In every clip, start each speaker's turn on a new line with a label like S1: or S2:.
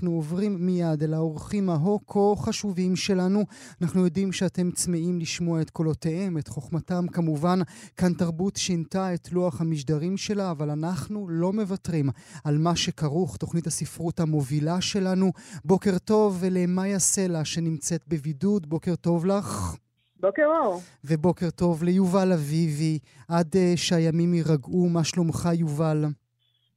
S1: אנחנו עוברים מיד אל האורחים ההוא כה חשובים שלנו. אנחנו יודעים שאתם צמאים לשמוע את קולותיהם, את חוכמתם. כמובן, כאן תרבות שינתה את לוח המשדרים שלה, אבל אנחנו לא מוותרים על מה שכרוך, תוכנית הספרות המובילה שלנו. בוקר טוב למאיה סלע שנמצאת בבידוד, בוקר טוב לך.
S2: בוקר אור.
S1: ובוקר טוב ליובל אביבי, עד uh, שהימים יירגעו, מה שלומך יובל?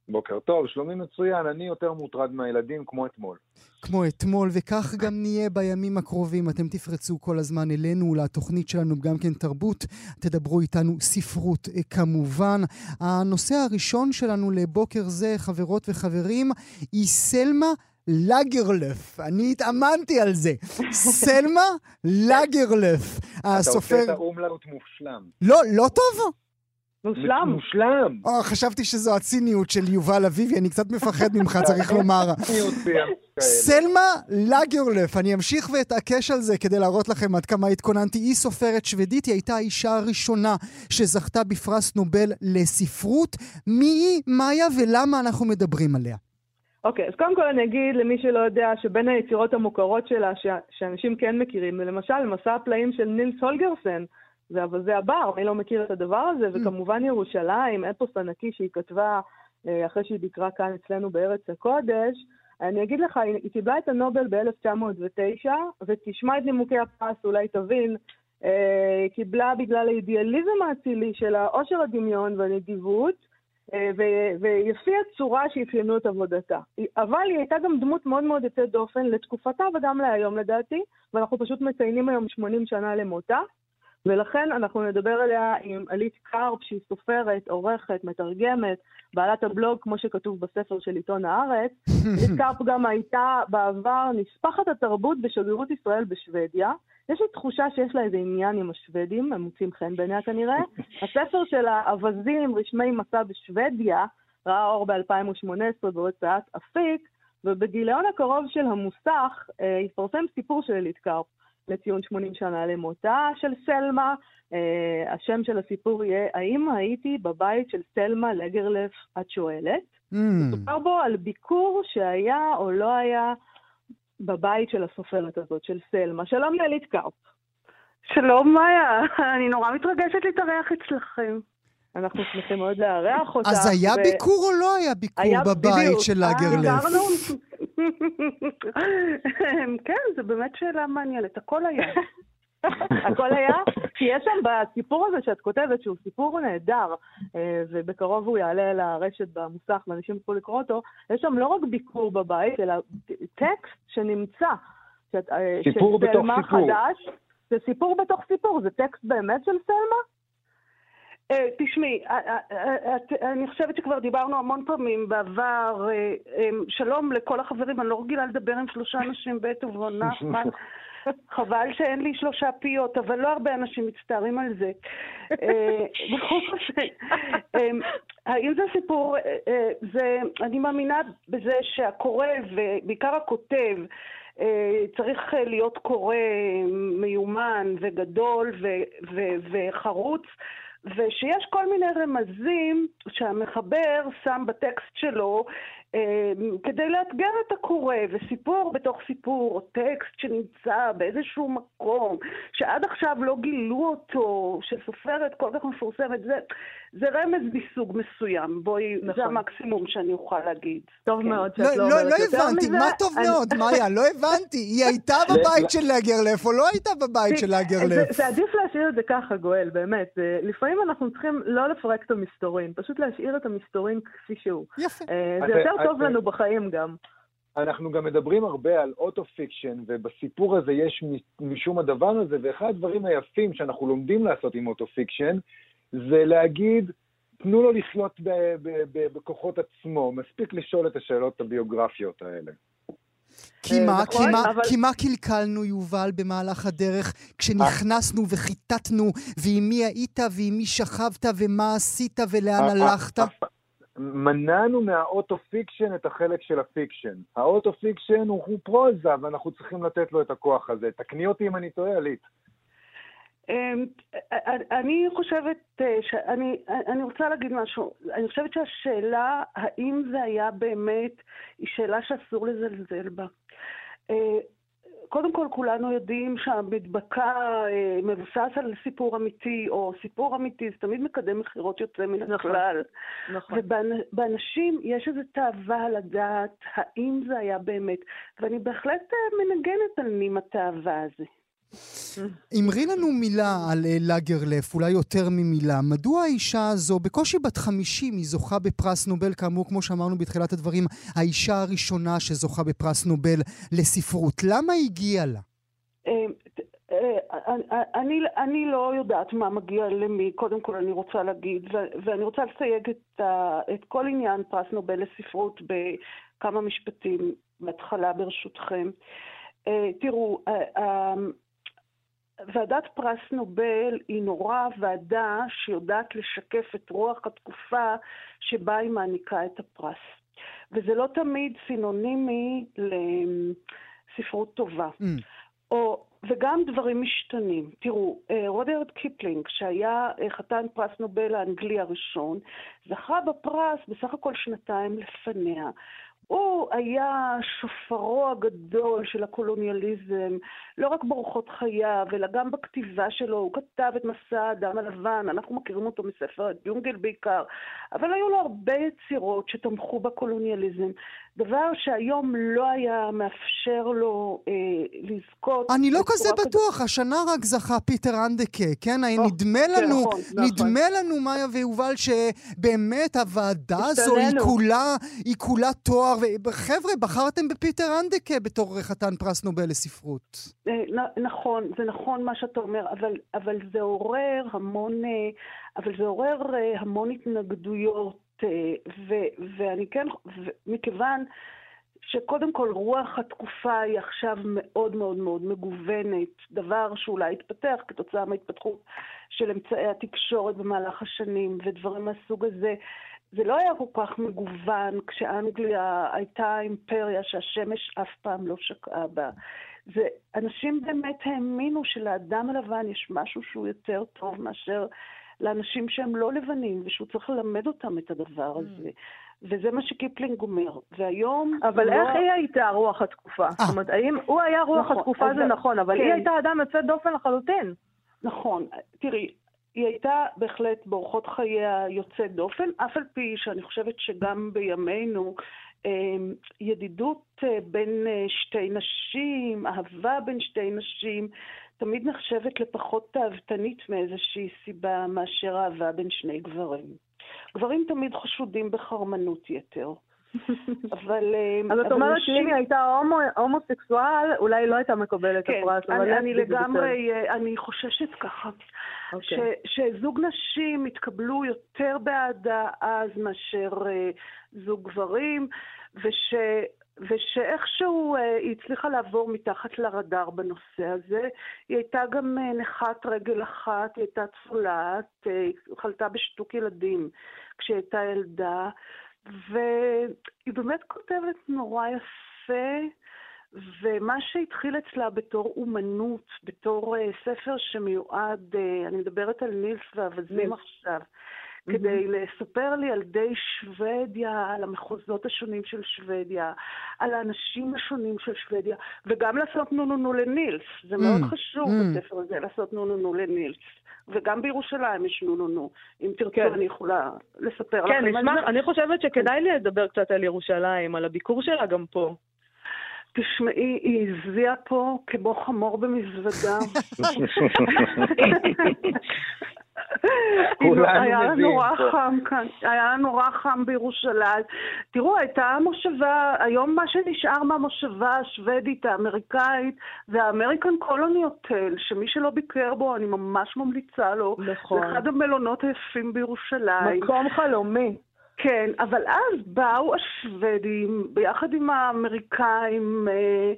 S3: בוקר טוב, שלומי מצוין, אני יותר מוטרד מהילדים כמו אתמול.
S1: כמו אתמול, וכך גם נהיה בימים הקרובים. אתם תפרצו כל הזמן אלינו, לתוכנית שלנו, גם כן תרבות. תדברו איתנו ספרות אה, כמובן. הנושא הראשון שלנו לבוקר זה, חברות וחברים, היא סלמה לגרלף. אני התאמנתי על זה. סלמה לגרלף.
S3: הסופר... אתה עושה את האומלאוט מושלם.
S1: לא, לא טוב?
S2: מושלם.
S3: מושלם.
S1: או, חשבתי שזו הציניות של יובל אביבי, אני קצת מפחד ממך, צריך לומר. סלמה לגרלף, אני אמשיך ואתעקש על זה כדי להראות לכם עד כמה התכוננתי. היא סופרת שוודית, היא הייתה האישה הראשונה שזכתה בפרס נובל לספרות. מי היא, מאיה, ולמה אנחנו מדברים עליה?
S2: אוקיי, okay, אז קודם כל אני אגיד למי שלא יודע שבין היצירות המוכרות שלה, שאנשים כן מכירים, למשל מסע הפלאים של נילס הולגרסן, זה אבל זה הבר, מי לא מכיר את הדבר הזה, mm. וכמובן ירושלים, אפוס ענקי שהיא כתבה אה, אחרי שהיא ביקרה כאן אצלנו בארץ הקודש. אני אגיד לך, היא קיבלה את הנובל ב-1909, ותשמע את נימוקי הפרס, אולי תבין, אה, היא קיבלה בגלל האידיאליזם האצילי של העושר הדמיון והנדיבות, אה, ויפי הצורה שאפיינו את עבודתה. אבל היא הייתה גם דמות מאוד מאוד יוצאת דופן לתקופתה וגם להיום לדעתי, ואנחנו פשוט מציינים היום 80 שנה למותה. ולכן אנחנו נדבר עליה עם עלית קרפ, שהיא סופרת, עורכת, מתרגמת, בעלת הבלוג, כמו שכתוב בספר של עיתון הארץ. עלית קרפ גם הייתה בעבר נספחת התרבות בשגרירות ישראל בשוודיה. יש לי תחושה שיש לה איזה עניין עם השוודים, הם מוצאים חן בעיניה כנראה. הספר של האווזים, רשמי מסע בשוודיה, ראה אור ב-2018 בהוצאת אפיק, ובגיליון הקרוב של המוסך אה, יפרסם סיפור של עלית קרפ. לציון 80 שנה למותה של סלמה. Uh, השם של הסיפור יהיה, האם הייתי בבית של סלמה לגרלף, את שואלת? Mm. מסופר בו על ביקור שהיה או לא היה בבית של הסופרת הזאת, של סלמה. שלום לעלית קרפ.
S4: שלום, מאיה. אני נורא מתרגשת להתארח אצלכם.
S2: אנחנו שמחים מאוד לארח אותך.
S1: אז היה ו... ביקור או לא היה ביקור היה בבית בדיוק. של לגרלף?
S4: כן, זו באמת שאלה מעניינת. הכל היה.
S2: הכל היה, כי יש שם בסיפור הזה שאת כותבת, שהוא סיפור נהדר, אה, ובקרוב הוא יעלה לרשת במוסך ואנשים יוכלו לקרוא אותו, יש שם לא רק ביקור בבית, אלא טקסט שנמצא.
S3: אה, סיפור בתוך סיפור. חדש,
S2: זה סיפור בתוך סיפור, זה טקסט באמת של סלמה?
S4: אה, תשמעי, אה, אה, אני חושבת שכבר דיברנו המון פעמים בעבר. שלום לכל החברים, אני לא רגילה לדבר עם שלושה אנשים בעת ובעונה. חבל שאין לי שלושה פיות, אבל לא הרבה אנשים מצטערים על זה. בכל אופן, האם זה סיפור, זה, אני מאמינה בזה שהקורא, ובעיקר הכותב, צריך להיות קורא מיומן וגדול וחרוץ. ושיש כל מיני רמזים שהמחבר שם בטקסט שלו אה, כדי לאתגר את הקורא, וסיפור בתוך סיפור, או טקסט שנמצא באיזשהו מקום, שעד עכשיו לא גילו אותו, שסופרת כל כך מפורסמת, זה, זה רמז מסוג מסוים. בואי, נכון. זה המקסימום שאני אוכל להגיד.
S2: טוב כן. מאוד
S1: שאת לא, לא, לא אומרת לא יותר הבנתי, מזה. מה טוב אני... מאוד, מאיה? לא הבנתי. היא הייתה בבית של לאגרלף או לא הייתה בבית של לאגרלף?
S2: זה עדיף להשאיר את זה ככה, גואל, באמת. לפעמים אנחנו צריכים לא לפרק את המסתורין, פשוט להשאיר את המסתורין כפי שהוא.
S1: יפה.
S2: אה, זה יותר טוב לנו בחיים גם.
S3: אנחנו גם מדברים הרבה על auto-fiction, ובסיפור הזה יש משום הדבר הזה, ואחד הדברים היפים שאנחנו לומדים לעשות עם auto-fiction, זה להגיד, תנו לו לחיות בכוחות עצמו, מספיק לשאול את השאלות הביוגרפיות האלה.
S1: כי מה, נכון, כי מה, אבל... כי מה קלקלנו, יובל, במהלך הדרך, כשנכנסנו וחיטטנו, ועם מי היית, ועם מי שכבת, ומה עשית, ולאן הלכת?
S3: מנענו מה auto-fiction את החלק של ה fiction. ה auto-fiction הוא, הוא פרוזה, ואנחנו צריכים לתת לו את הכוח הזה. תקני אותי אם אני טועה, עילית.
S4: אמ, אני חושבת, אה, שאני אני רוצה להגיד משהו. אני חושבת שהשאלה האם זה היה באמת, היא שאלה שאסור לזלזל בה. אה, קודם כל, כולנו יודעים שהמדבקה אה, מבוסס על סיפור אמיתי, או סיפור אמיתי, זה תמיד מקדם מכירות יוצא מן נכון, הכלל. נכון. ובאנשים יש איזו תאווה לדעת האם זה היה באמת, ואני בהחלט מנגנת על נים התאווה הזה.
S1: אמרי לנו מילה על אה, לגרלף, אולי יותר ממילה. מדוע האישה הזו, בקושי בת 50, היא זוכה בפרס נובל, כאמור, כמו שאמרנו בתחילת הדברים, האישה הראשונה שזוכה בפרס נובל לספרות. למה הגיעה לה?
S4: אמ, אה, אני, אני לא יודעת מה מגיע למי, קודם כל אני רוצה להגיד, ואני רוצה לסייג את, את כל עניין פרס נובל לספרות בכמה משפטים בהתחלה ברשותכם. אה, תראו, ועדת פרס נובל היא נורא ועדה שיודעת לשקף את רוח התקופה שבה היא מעניקה את הפרס. וזה לא תמיד סינונימי לספרות טובה. Mm. או, וגם דברים משתנים. תראו, אה, רודיארד קיפלינג, שהיה אה, חתן פרס נובל האנגלי הראשון, זכה בפרס בסך הכל שנתיים לפניה. הוא היה שופרו הגדול של הקולוניאליזם, לא רק באורחות חייו, אלא גם בכתיבה שלו. הוא כתב את מסע האדם הלבן, אנחנו מכירים אותו מספר הג'ונגל בעיקר, אבל היו לו הרבה יצירות שתמכו בקולוניאליזם. דבר שהיום לא היה מאפשר לו אה, לזכות.
S1: אני לא כזה בטוח, כזה... השנה רק זכה פיטר אנדקה, כן? או, נדמה כן, לנו, נכון, נדמה נכון. לנו, מאיה ויובל, שבאמת הוועדה הזו היא כולה, היא כולה תואר. וחבר'ה, בחרתם בפיטר אנדקה בתור חתן פרס נובל לספרות.
S4: אה, נכון, זה נכון מה שאתה אומר, אבל, אבל זה עורר המון, אה, אבל זה עורר אה, המון התנגדויות. ו, ואני כן, מכיוון שקודם כל רוח התקופה היא עכשיו מאוד מאוד מאוד מגוונת, דבר שאולי התפתח כתוצאה מההתפתחות של אמצעי התקשורת במהלך השנים ודברים מהסוג הזה. זה לא היה כל כך מגוון כשאנגליה הייתה אימפריה שהשמש אף פעם לא שקעה בה. זה, אנשים באמת האמינו שלאדם הלבן יש משהו שהוא יותר טוב מאשר לאנשים שהם לא לבנים, ושהוא צריך ללמד אותם את הדבר mm. הזה. וזה מה שקיפלינג אומר. והיום...
S2: אבל לא... איך היא הייתה רוח התקופה? אה. זאת אומרת, האם הוא היה רוח נכון, התקופה זה נכון, אבל כן. היא הייתה אדם יוצא דופן לחלוטין.
S4: נכון. תראי, היא הייתה בהחלט באורחות חייה יוצאת דופן, אף על פי שאני חושבת שגם בימינו אמ, ידידות אה, בין אה, שתי נשים, אהבה בין שתי נשים, תמיד נחשבת לפחות תאוותנית מאיזושהי סיבה מאשר אהבה בין שני גברים. גברים תמיד חשודים בחרמנות יתר.
S2: אבל... אמ, אז את אומרת שאם היא הייתה הומוסקסואל, אולי לא הייתה מקבלת את הפרס.
S4: כן, אני לגמרי, אה, אני חוששת ככה. אוקיי. שזוג נשים התקבלו יותר באהדה אז מאשר זוג גברים, וש... ושאיכשהו אה, היא הצליחה לעבור מתחת לרדאר בנושא הזה. היא הייתה גם אה, נכת רגל אחת, היא הייתה צולעת, אה, היא חלתה בשטוק ילדים כשהיא הייתה ילדה, והיא באמת כותבת נורא יפה. ומה שהתחיל אצלה בתור אומנות, בתור uh, ספר שמיועד, uh, אני מדברת על נילס ואווזים עכשיו, כדי לספר לי על די שוודיה, על המחוזות השונים של שוודיה, על האנשים השונים של שוודיה, וגם לעשות נו נו נו לנילס. זה מאוד חשוב בספר הזה לעשות נו נו נו לנילס. וגם בירושלים יש נו נו נו. אם תרצו, כן. אני יכולה לספר
S2: כן, לכם. כן, נשמח, אני חושבת שכדאי לי לדבר קצת על ירושלים, על הביקור שלה גם פה.
S4: תשמעי, היא הזיעה פה כמו חמור במזוודה. היה לנו נורא חם כאן, היה נורא חם בירושלים. תראו, הייתה המושבה, היום מה שנשאר מהמושבה השוודית, האמריקאית, זה האמריקן קולוני הוטל, שמי שלא ביקר בו, אני ממש ממליצה לו. נכון. זה אחד המלונות היפים בירושלים.
S2: מקום חלומי.
S4: כן, אבל אז באו השוודים ביחד עם האמריקאים, אה,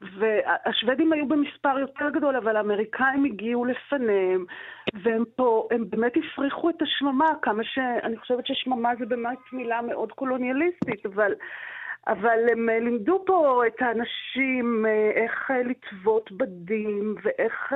S4: והשוודים היו במספר יותר גדול, אבל האמריקאים הגיעו לפניהם, והם פה, הם באמת הפריחו את השממה, כמה שאני חושבת ששממה זה באמת מילה מאוד קולוניאליסטית, אבל... אבל הם אה, לימדו פה את האנשים אה, איך לטוות בדים ואיך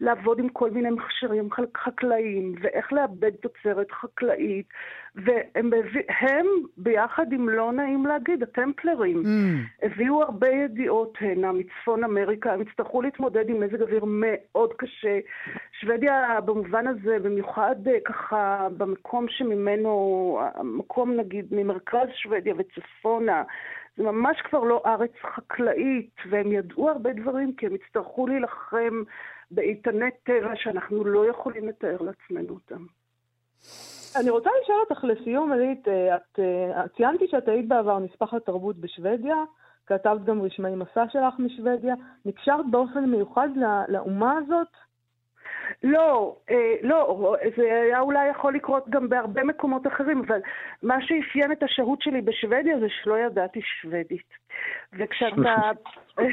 S4: לעבוד עם כל מיני מכשירים חקלאיים, ואיך לאבד תוצרת חקלאית, והם הם, ביחד עם לא נעים להגיד, הטמפלרים, mm. הביאו הרבה ידיעות הנה מצפון אמריקה, הם יצטרכו להתמודד עם מזג אוויר מאוד קשה. שוודיה במובן הזה, במיוחד אה, ככה במקום שממנו, המקום נגיד ממרכז שוודיה וצפונה, זה ממש כבר לא ארץ חקלאית, והם ידעו הרבה דברים כי הם יצטרכו להילחם באיתני טבע שאנחנו לא יכולים לתאר לעצמנו אותם.
S2: אני רוצה לשאול אותך לסיום, אלית, אה, את אה, ציינתי שאת היית בעבר נספח לתרבות בשוודיה, כתבת גם רשמי מסע שלך משוודיה, נקשרת באופן מיוחד לאומה הזאת?
S4: לא, אה, לא, זה היה אולי יכול לקרות גם בהרבה מקומות אחרים, אבל מה שאפיין את השהות שלי בשוודיה זה שלא ידעתי שוודית. וכשאתה...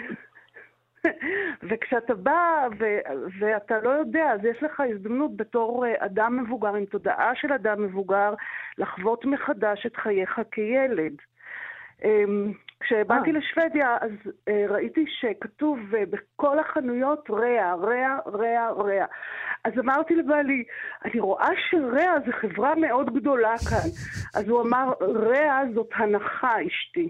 S4: וכשאתה בא ו- ואתה לא יודע, אז יש לך הזדמנות בתור אה, אדם מבוגר, עם תודעה של אדם מבוגר, לחוות מחדש את חייך כילד. כשבאתי אה. לשוודיה, אז uh, ראיתי שכתוב uh, בכל החנויות ריאה, ריאה, ריאה, ריאה. אז אמרתי לבעלי, אני רואה שריאה זה חברה מאוד גדולה כאן. אז הוא אמר, ריאה זאת הנחה, אשתי.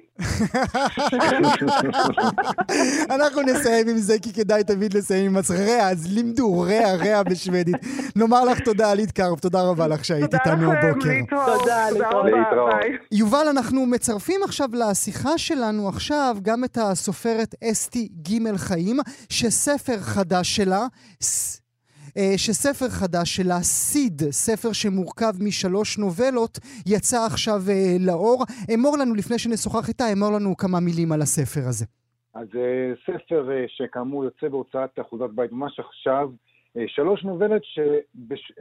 S1: אנחנו נסיים עם זה, כי כדאי תמיד לסיים עם עצמך. ריאה, אז לימדו, ריאה, ריאה בשוודית. נאמר לך תודה, עלית קרב, תודה רבה לך שהיית איתנו הבוקר.
S4: תודה לכם, להתראות. תודה, להתראות.
S1: יובל, אנחנו מצרפים עכשיו לשיחה שלנו עכשיו גם את הסופרת אסתי ג' חיים, שספר חדש שלה, אה, שספר חדש שלה, סיד, ספר שמורכב משלוש נובלות, יצא עכשיו אה, לאור. אמור לנו, לפני שנשוחח איתה, אמור לנו כמה מילים על הספר הזה.
S3: אז אה, ספר שכאמור יוצא בהוצאת אחוזת בית ממש עכשיו, שלוש נובלות שבש...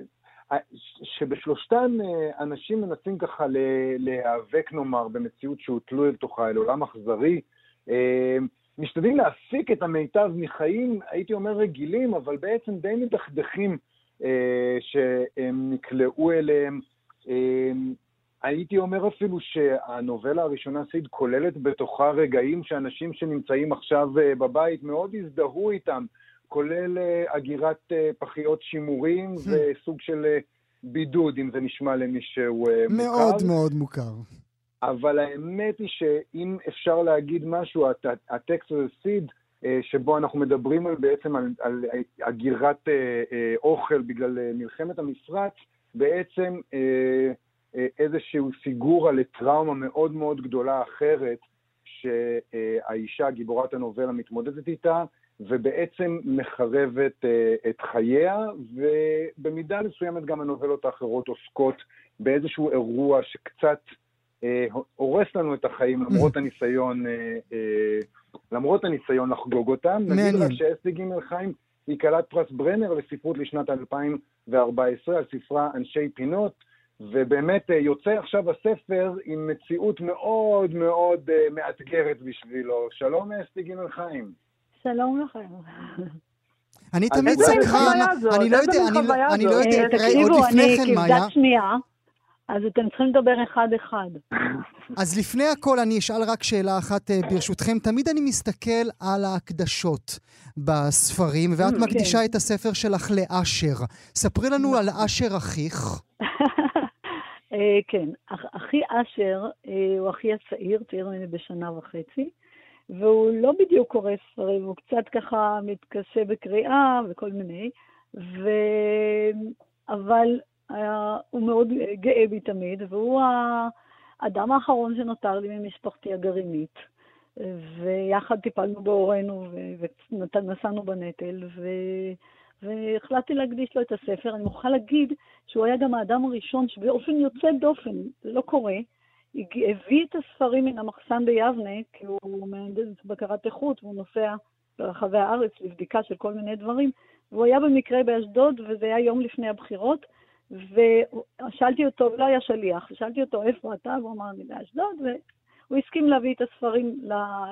S3: שבשלושתן אנשים מנסים ככה להיאבק, נאמר, במציאות שהוטלו אל תוכה, אל עולם אכזרי. משתדלים להפיק את המיטב מחיים, הייתי אומר רגילים, אבל בעצם די מדכדכים אה, שהם נקלעו אליהם. אה, הייתי אומר אפילו שהנובלה הראשונה, סיד, כוללת בתוכה רגעים שאנשים שנמצאים עכשיו אה, בבית מאוד הזדהו איתם, כולל אה, אגירת אה, פחיות שימורים hmm. וסוג של אה, בידוד, אם זה נשמע למישהו
S1: מוכר. מאוד מאוד מוכר.
S3: אבל האמת היא שאם אפשר להגיד משהו, הטקסט הזה סיד, שבו אנחנו מדברים על, בעצם על, על אגירת אוכל בגלל מלחמת המפרץ, בעצם איזשהו פיגורה לטראומה מאוד מאוד גדולה אחרת, שהאישה, גיבורת הנובלה, מתמודדת איתה, ובעצם מחרבת את חייה, ובמידה מסוימת גם הנובלות האחרות עוסקות באיזשהו אירוע שקצת אה, הורס לנו את החיים למרות הניסיון, אה, אה, למרות הניסיון לחגוג אותם. נגיד רק שאסתי ג' חיים היא כלת פרס ברנר לספרות לשנת 2014 על ספרה אנשי פינות, ובאמת יוצא עכשיו הספר עם מציאות מאוד מאוד מאתגרת בשבילו. שלום אסתי ג' חיים.
S5: שלום לכם.
S1: אני תמיד סקרן, אני לא יודע, אני לא יודע,
S5: עוד לפני כן, מאיה. תקשיבו, אני כבדת שמיעה. אז אתם צריכים לדבר אחד-אחד.
S1: אז לפני הכל אני אשאל רק שאלה אחת אה, ברשותכם. תמיד אני מסתכל על ההקדשות בספרים, ואת mm, מקדישה כן. את הספר שלך לאשר. ספרי לנו על אשר אחיך.
S5: אה, כן, אחי אשר אה, הוא אחי הצעיר, צעיר ממני בשנה וחצי, והוא לא בדיוק קורא ספרים, הוא קצת ככה מתקשה בקריאה וכל מיני, ו... אבל היה, הוא מאוד גאה בי תמיד, והוא האדם האחרון שנותר לי ממשפחתי הגרעינית. ויחד טיפלנו בהורינו ונסענו בנטל, ו... והחלטתי להקדיש לו את הספר. אני מוכרחה להגיד שהוא היה גם האדם הראשון שבאופן יוצא דופן, זה לא קורה, הביא את הספרים מן המחסן ביבנה, כי הוא מהנדס בקרת איכות, והוא נוסע ברחבי הארץ לבדיקה של כל מיני דברים, והוא היה במקרה באשדוד, וזה היה יום לפני הבחירות, ושאלתי אותו, לא היה שליח, שאלתי אותו איפה אתה, והוא אמר לי באשדוד, והוא הסכים להביא את הספרים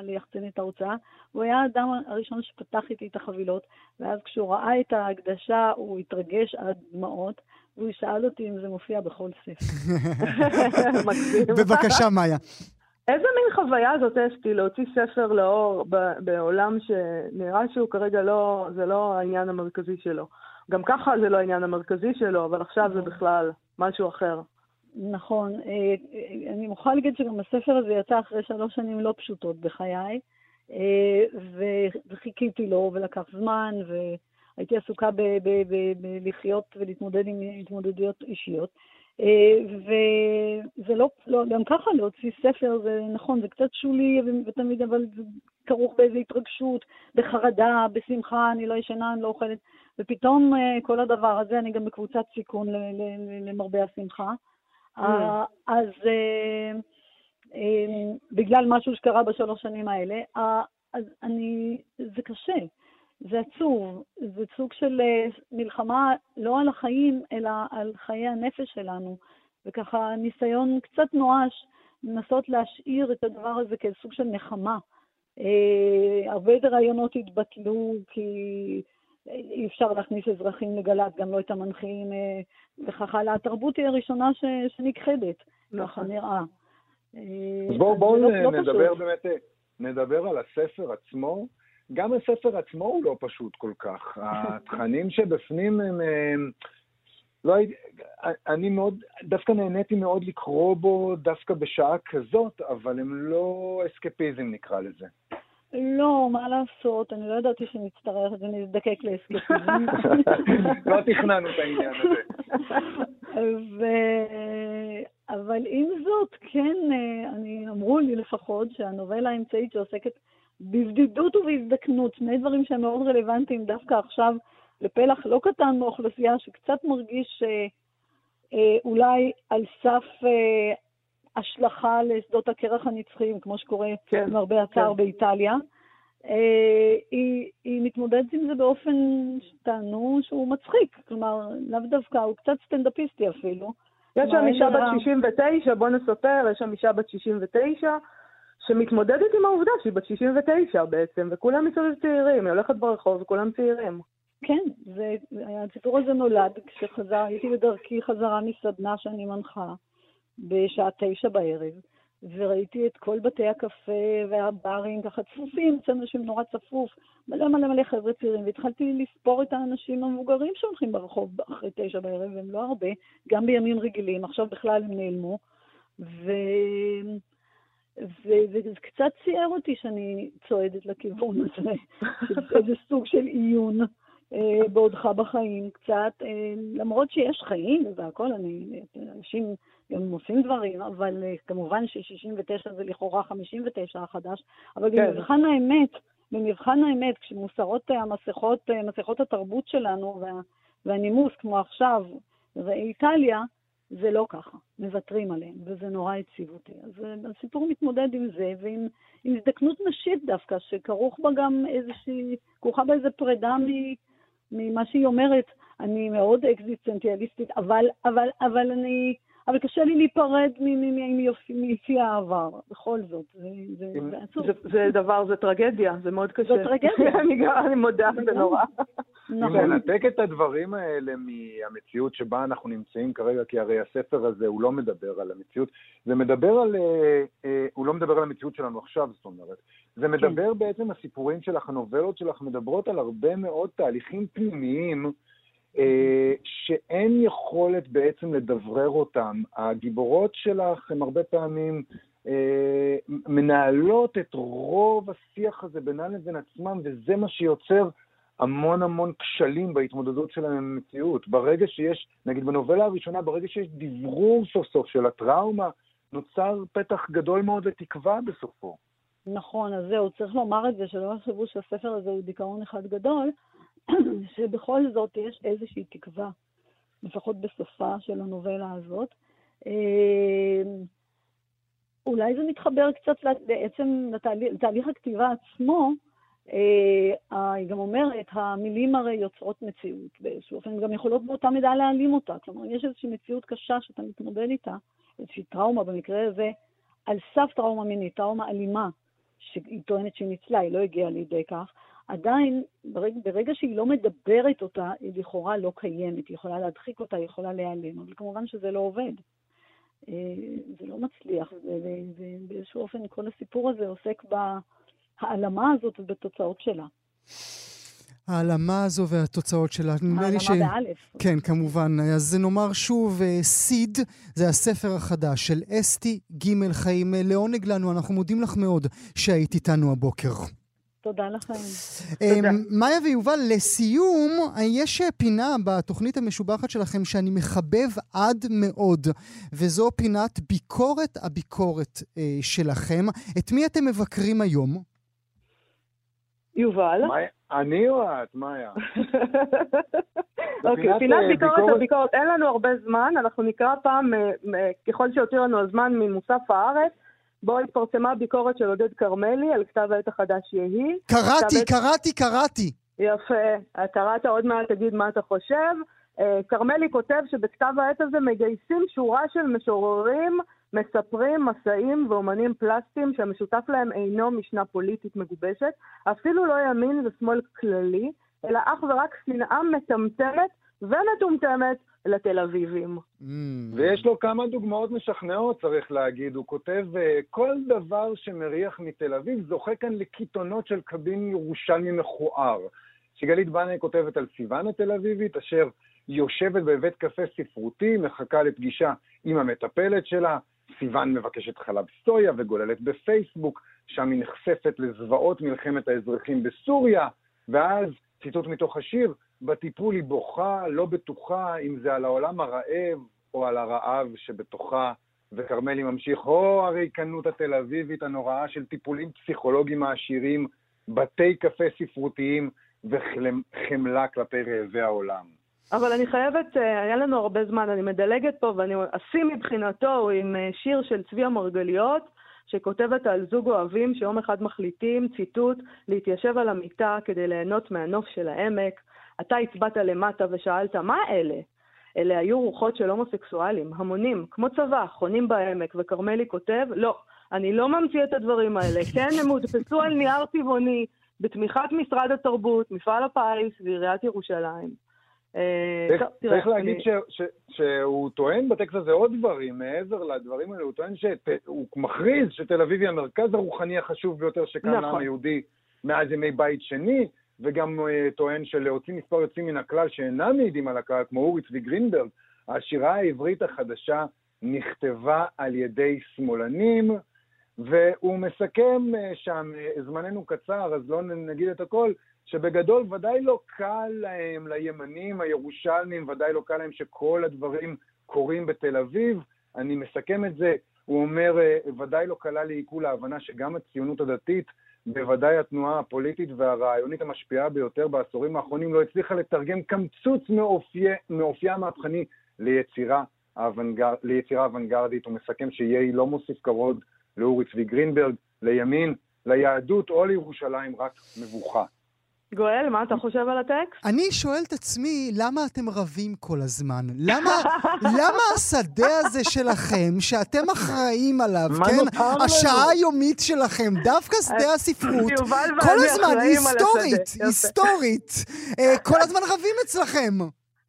S5: ליחצנית ההוצאה. הוא היה האדם הראשון שפתח איתי את החבילות, ואז כשהוא ראה את ההקדשה הוא התרגש עד דמעות, והוא שאל אותי אם זה מופיע בכל ספר.
S1: בבקשה, מאיה.
S2: איזה מין חוויה זאת, אסתי, להוציא ספר לאור בעולם שנראה שהוא כרגע לא, זה לא העניין המרכזי שלו. גם ככה זה לא העניין המרכזי שלו, אבל עכשיו זה בכלל משהו אחר.
S5: נכון. אה, אה, אני מוכרחה להגיד שגם הספר הזה יצא אחרי שלוש שנים לא פשוטות בחיי, אה, וחיכיתי לו ולקח זמן, והייתי עסוקה בלחיות ולהתמודד עם התמודדויות אישיות. וזה לא, לא, גם ככה להוציא ספר, זה נכון, זה קצת שולי ותמיד, אבל זה כרוך באיזו התרגשות, בחרדה, בשמחה, אני לא ישנה, אני לא אוכלת, ופתאום כל הדבר הזה, אני גם בקבוצת סיכון למרבה השמחה. Mm. אה, אז אה, אה, בגלל משהו שקרה בשלוש שנים האלה, אז אני, זה קשה, זה עצוב, זה סוג של מלחמה לא על החיים, אלא על חיי הנפש שלנו, וככה ניסיון קצת נואש לנסות להשאיר את הדבר הזה כסוג של נחמה. הרבה רעיונות התבטלו כי אי אפשר להכניס אזרחים לגל"צ, גם לא את המנחים אה, וכך הלאה. התרבות היא הראשונה ש, שנכחדת, ככה נכון. נראה.
S3: אז בואו בוא לא, לא נדבר פשוט. באמת, נדבר על הספר עצמו. גם הספר עצמו הוא לא פשוט כל כך. התכנים שבפנים הם... הם לא הייתי, אני מאוד, דווקא נהניתי מאוד לקרוא בו דווקא בשעה כזאת, אבל הם לא אסקפיזם נקרא לזה.
S5: לא, מה לעשות, אני לא ידעתי שנצטרך ונזדקק לאסקפיזם.
S3: לא תכננו את העניין הזה.
S5: ו... אבל עם זאת, כן, אני, אמרו לי לפחות שהנובלה האמצעית שעוסקת בבדידות ובהזדקנות, שני דברים שהם מאוד רלוונטיים דווקא עכשיו לפלח לא קטן מאוכלוסייה שקצת מרגיש אה, אה, אולי על סף אה, השלכה לשדות הקרח הנצחיים, כמו שקורה כן, עם הרבה הצער כן. באיטליה. אה, היא, היא מתמודדת עם זה באופן שטענו שהוא מצחיק, כלומר, לאו דווקא, הוא קצת סטנדאפיסטי אפילו.
S2: יש שם אישה בת 69, בוא נספר, יש שם אישה בת 69, שמתמודדת עם העובדה שהיא בת 69 בעצם, וכולם מסביב צעירים, היא הולכת ברחוב וכולם צעירים.
S5: כן, זה, הסיפור הזה נולד כשחזר, הייתי בדרכי חזרה מסדנה שאני מנחה. בשעה תשע בערב, וראיתי את כל בתי הקפה והברים ככה צפופים, אצל אנשים נורא צפוף, מלא מלא מלא חבר'ה צעירים, והתחלתי לספור את האנשים המבוגרים שהולכים ברחוב אחרי תשע בערב, והם לא הרבה, גם בימים רגילים, עכשיו בכלל הם נעלמו. ו... וזה קצת ציער אותי שאני צועדת לכיוון הזה, איזה סוג של עיון אה, בעודך בחיים קצת, אה, למרות שיש חיים והכול, אני, אנשים גם עושים דברים, אבל uh, כמובן ש-69 זה לכאורה 59 החדש, אבל כן. במבחן האמת, במבחן האמת, כשמוסרות uh, המסכות, uh, מסכות התרבות שלנו וה, והנימוס, כמו עכשיו, ואיטליה, זה לא ככה, מוותרים עליהם, וזה נורא הציב אותי. אז הסיפור מתמודד עם זה, ועם עם הזדקנות נשית דווקא, שכרוך בה גם איזושהי, כרוכה בה איזו פרידה ממה שהיא אומרת. אני מאוד אקזיסטנציאליסטית, אבל, אבל, אבל אני... אבל קשה לי להיפרד מיפי העבר, בכל זאת, זה עצוב.
S2: זה דבר, זה טרגדיה, זה מאוד קשה.
S5: זה טרגדיה.
S2: אני מודה, זה נורא.
S3: נכון. לנתק את הדברים האלה מהמציאות שבה אנחנו נמצאים כרגע, כי הרי הספר הזה, הוא לא מדבר על המציאות, זה מדבר על, אה, אה, הוא לא מדבר על המציאות שלנו עכשיו, זאת אומרת. זה כן. מדבר בעצם, הסיפורים שלך, הנובלות שלך, מדברות על הרבה מאוד תהליכים פנימיים, שאין יכולת בעצם לדברר אותם. הגיבורות שלך הן הרבה פעמים אה, מנהלות את רוב השיח הזה בינן לבין עצמם, וזה מה שיוצר המון המון כשלים בהתמודדות שלהם עם המציאות. ברגע שיש, נגיד בנובלה הראשונה, ברגע שיש דברור סוף סוף של הטראומה, נוצר פתח גדול מאוד לתקווה בסופו.
S5: נכון, אז זהו, צריך לומר את זה, שלא יחשבו שהספר הזה הוא דיכאון אחד גדול, שבכל זאת יש איזושהי תקווה, לפחות בסופה של הנובלה הזאת. אה, אולי זה מתחבר קצת בעצם לתהליך הכתיבה עצמו, אה, היא גם אומרת, המילים הרי יוצרות מציאות באיזשהו אופן, גם יכולות באותה מידה להעלים אותה. כלומר, יש איזושהי מציאות קשה שאתה מתמודד איתה, איזושהי טראומה, במקרה הזה, על סף טראומה מינית, טראומה אלימה, שהיא טוענת שהיא ניצלה, היא לא הגיעה לידי כך, עדיין, ברגע, ברגע שהיא לא מדברת אותה, היא לכאורה לא קיימת, היא יכולה להדחיק אותה, היא יכולה להיעלם, אבל כמובן שזה לא עובד. זה לא מצליח, ובאיזשהו אופן כל הסיפור הזה עוסק בהעלמה הזאת ובתוצאות שלה.
S1: העלמה הזו והתוצאות שלה.
S5: העלמה ש... באלף.
S1: כן, כמובן. אז נאמר שוב, סיד זה הספר החדש של אסתי ג' חיים. לעונג לנו, אנחנו מודים לך מאוד שהיית איתנו הבוקר.
S5: תודה לכם.
S1: מאיה ויובל, לסיום, יש פינה בתוכנית המשובחת שלכם שאני מחבב עד מאוד, וזו פינת ביקורת הביקורת אה, שלכם. את מי אתם מבקרים היום?
S2: יובל.
S3: אני או את, מאיה?
S2: אוקיי, פינת אה, ביקורת הביקורת. אין לנו הרבה זמן, אנחנו נקרא פעם, אה, ככל שיותיר לנו הזמן, ממוסף הארץ. בו התפרסמה ביקורת של עודד כרמלי על כתב העת החדש יהי.
S1: קראתי, קראתי, קראתי.
S2: יפה. קראת עוד מעט, תגיד מה אתה חושב. אה, כרמלי כותב שבכתב העת הזה מגייסים שורה של משוררים, מספרים, מסעים ואומנים פלסטיים שהמשותף להם אינו משנה פוליטית מגובשת, אפילו לא ימין ושמאל כללי, אלא אך ורק שנאה מטמטמת ומטומטמת לתל אביבים. Mm.
S3: ויש לו כמה דוגמאות משכנעות, צריך להגיד. הוא כותב, אה, כל דבר שמריח מתל אביב זוכה כאן לקיתונות של קבין ירושלמי מכוער. שגלית בנאי כותבת על סיוון התל אביבית, אשר יושבת בבית קפה ספרותי, מחכה לפגישה עם המטפלת שלה. סיוון מבקשת חלב סויה וגוללת בפייסבוק, שם היא נחשפת לזוועות מלחמת האזרחים בסוריה, ואז, ציטוט מתוך השיר, בטיפול היא בוכה, לא בטוחה אם זה על העולם הרעב או על הרעב שבתוכה. וכרמלי ממשיך, או הריקנות התל אביבית הנוראה של טיפולים פסיכולוגיים העשירים, בתי קפה ספרותיים וחמלה כלפי רעבי העולם.
S2: אבל אני חייבת, אה, היה לנו הרבה זמן, אני מדלגת פה, ואני אשים מבחינתו עם אה, שיר של צבי המרגליות, שכותבת על זוג אוהבים שיום אחד מחליטים, ציטוט, להתיישב על המיטה כדי ליהנות מהנוף של העמק. אתה הצבעת למטה ושאלת, מה אלה? אלה היו רוחות של הומוסקסואלים, המונים, כמו צבא, חונים בעמק, וכרמלי כותב, לא, אני לא ממציא את הדברים האלה. כן, הם הודפסו על נייר טבעוני, בתמיכת משרד התרבות, מפעל הפיס ועיריית ירושלים.
S3: אה, צריך להגיד שהוא טוען בטקסט הזה עוד דברים, מעבר לדברים האלה, הוא טוען שהוא מכריז שתל אביב היא המרכז הרוחני החשוב ביותר שקם לעם נכון. היהודי מאז ימי בית שני, וגם uh, טוען שלהוציא מספר יוצאים מן הכלל שאינם מעידים על הכלל, כמו אורי צבי גרינברג, השירה העברית החדשה נכתבה על ידי שמאלנים, והוא מסכם uh, שם, uh, זמננו קצר, אז לא נגיד את הכל, שבגדול ודאי לא קל להם, לימנים הירושלמים, ודאי לא קל להם שכל הדברים קורים בתל אביב. אני מסכם את זה, הוא אומר, ודאי לא קלה לעיכול ההבנה שגם הציונות הדתית בוודאי התנועה הפוליטית והרעיונית המשפיעה ביותר בעשורים האחרונים לא הצליחה לתרגם קמצוץ מאופייה המהפכני ליצירה האוונגר, ליצירה אוונגרדית. הוא מסכם שיהי לא מוסיף כבוד לאורי צבי גרינברג, לימין, ליהדות או לירושלים, רק מבוכה.
S2: גואל, מה אתה חושב על הטקסט?
S1: אני שואל את עצמי, למה אתם רבים כל הזמן? למה, למה השדה הזה שלכם, שאתם אחראים עליו, כן? השעה היומית שלכם, דווקא שדה הספרות, כל הזמן, היסטורית, היסטורית, אה, כל הזמן רבים אצלכם.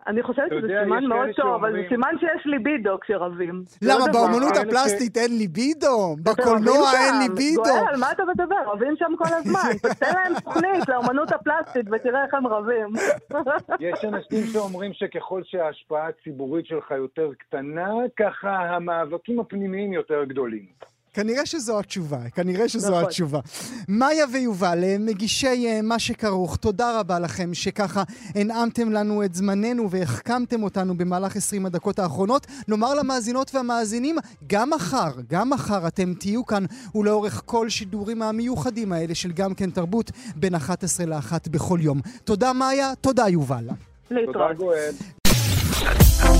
S2: אני חושבת שזה סימן מאוד טוב, אבל זה סימן שיש ליבידו כשרבים.
S1: למה, באמנות הפלסטית אין ליבידו? בקולנוע אין ליבידו?
S2: גואל, מה אתה מדבר? רבים שם כל הזמן. תן להם תוכנית לאמנות הפלסטית ותראה איך הם רבים.
S3: יש אנשים שאומרים שככל שההשפעה הציבורית שלך יותר קטנה, ככה המאבקים הפנימיים יותר גדולים.
S1: כנראה שזו התשובה, כנראה שזו נכון. התשובה. מאיה ויובל, אה, מגישי אה, מה שכרוך, תודה רבה לכם שככה הנעמתם לנו את זמננו והחכמתם אותנו במהלך 20 הדקות האחרונות. נאמר למאזינות והמאזינים, גם מחר, גם מחר אתם תהיו כאן ולאורך כל שידורים המיוחדים האלה של גם כן תרבות בין 11 ל-1 בכל יום. תודה מאיה, תודה יובל.
S3: תודה גואל.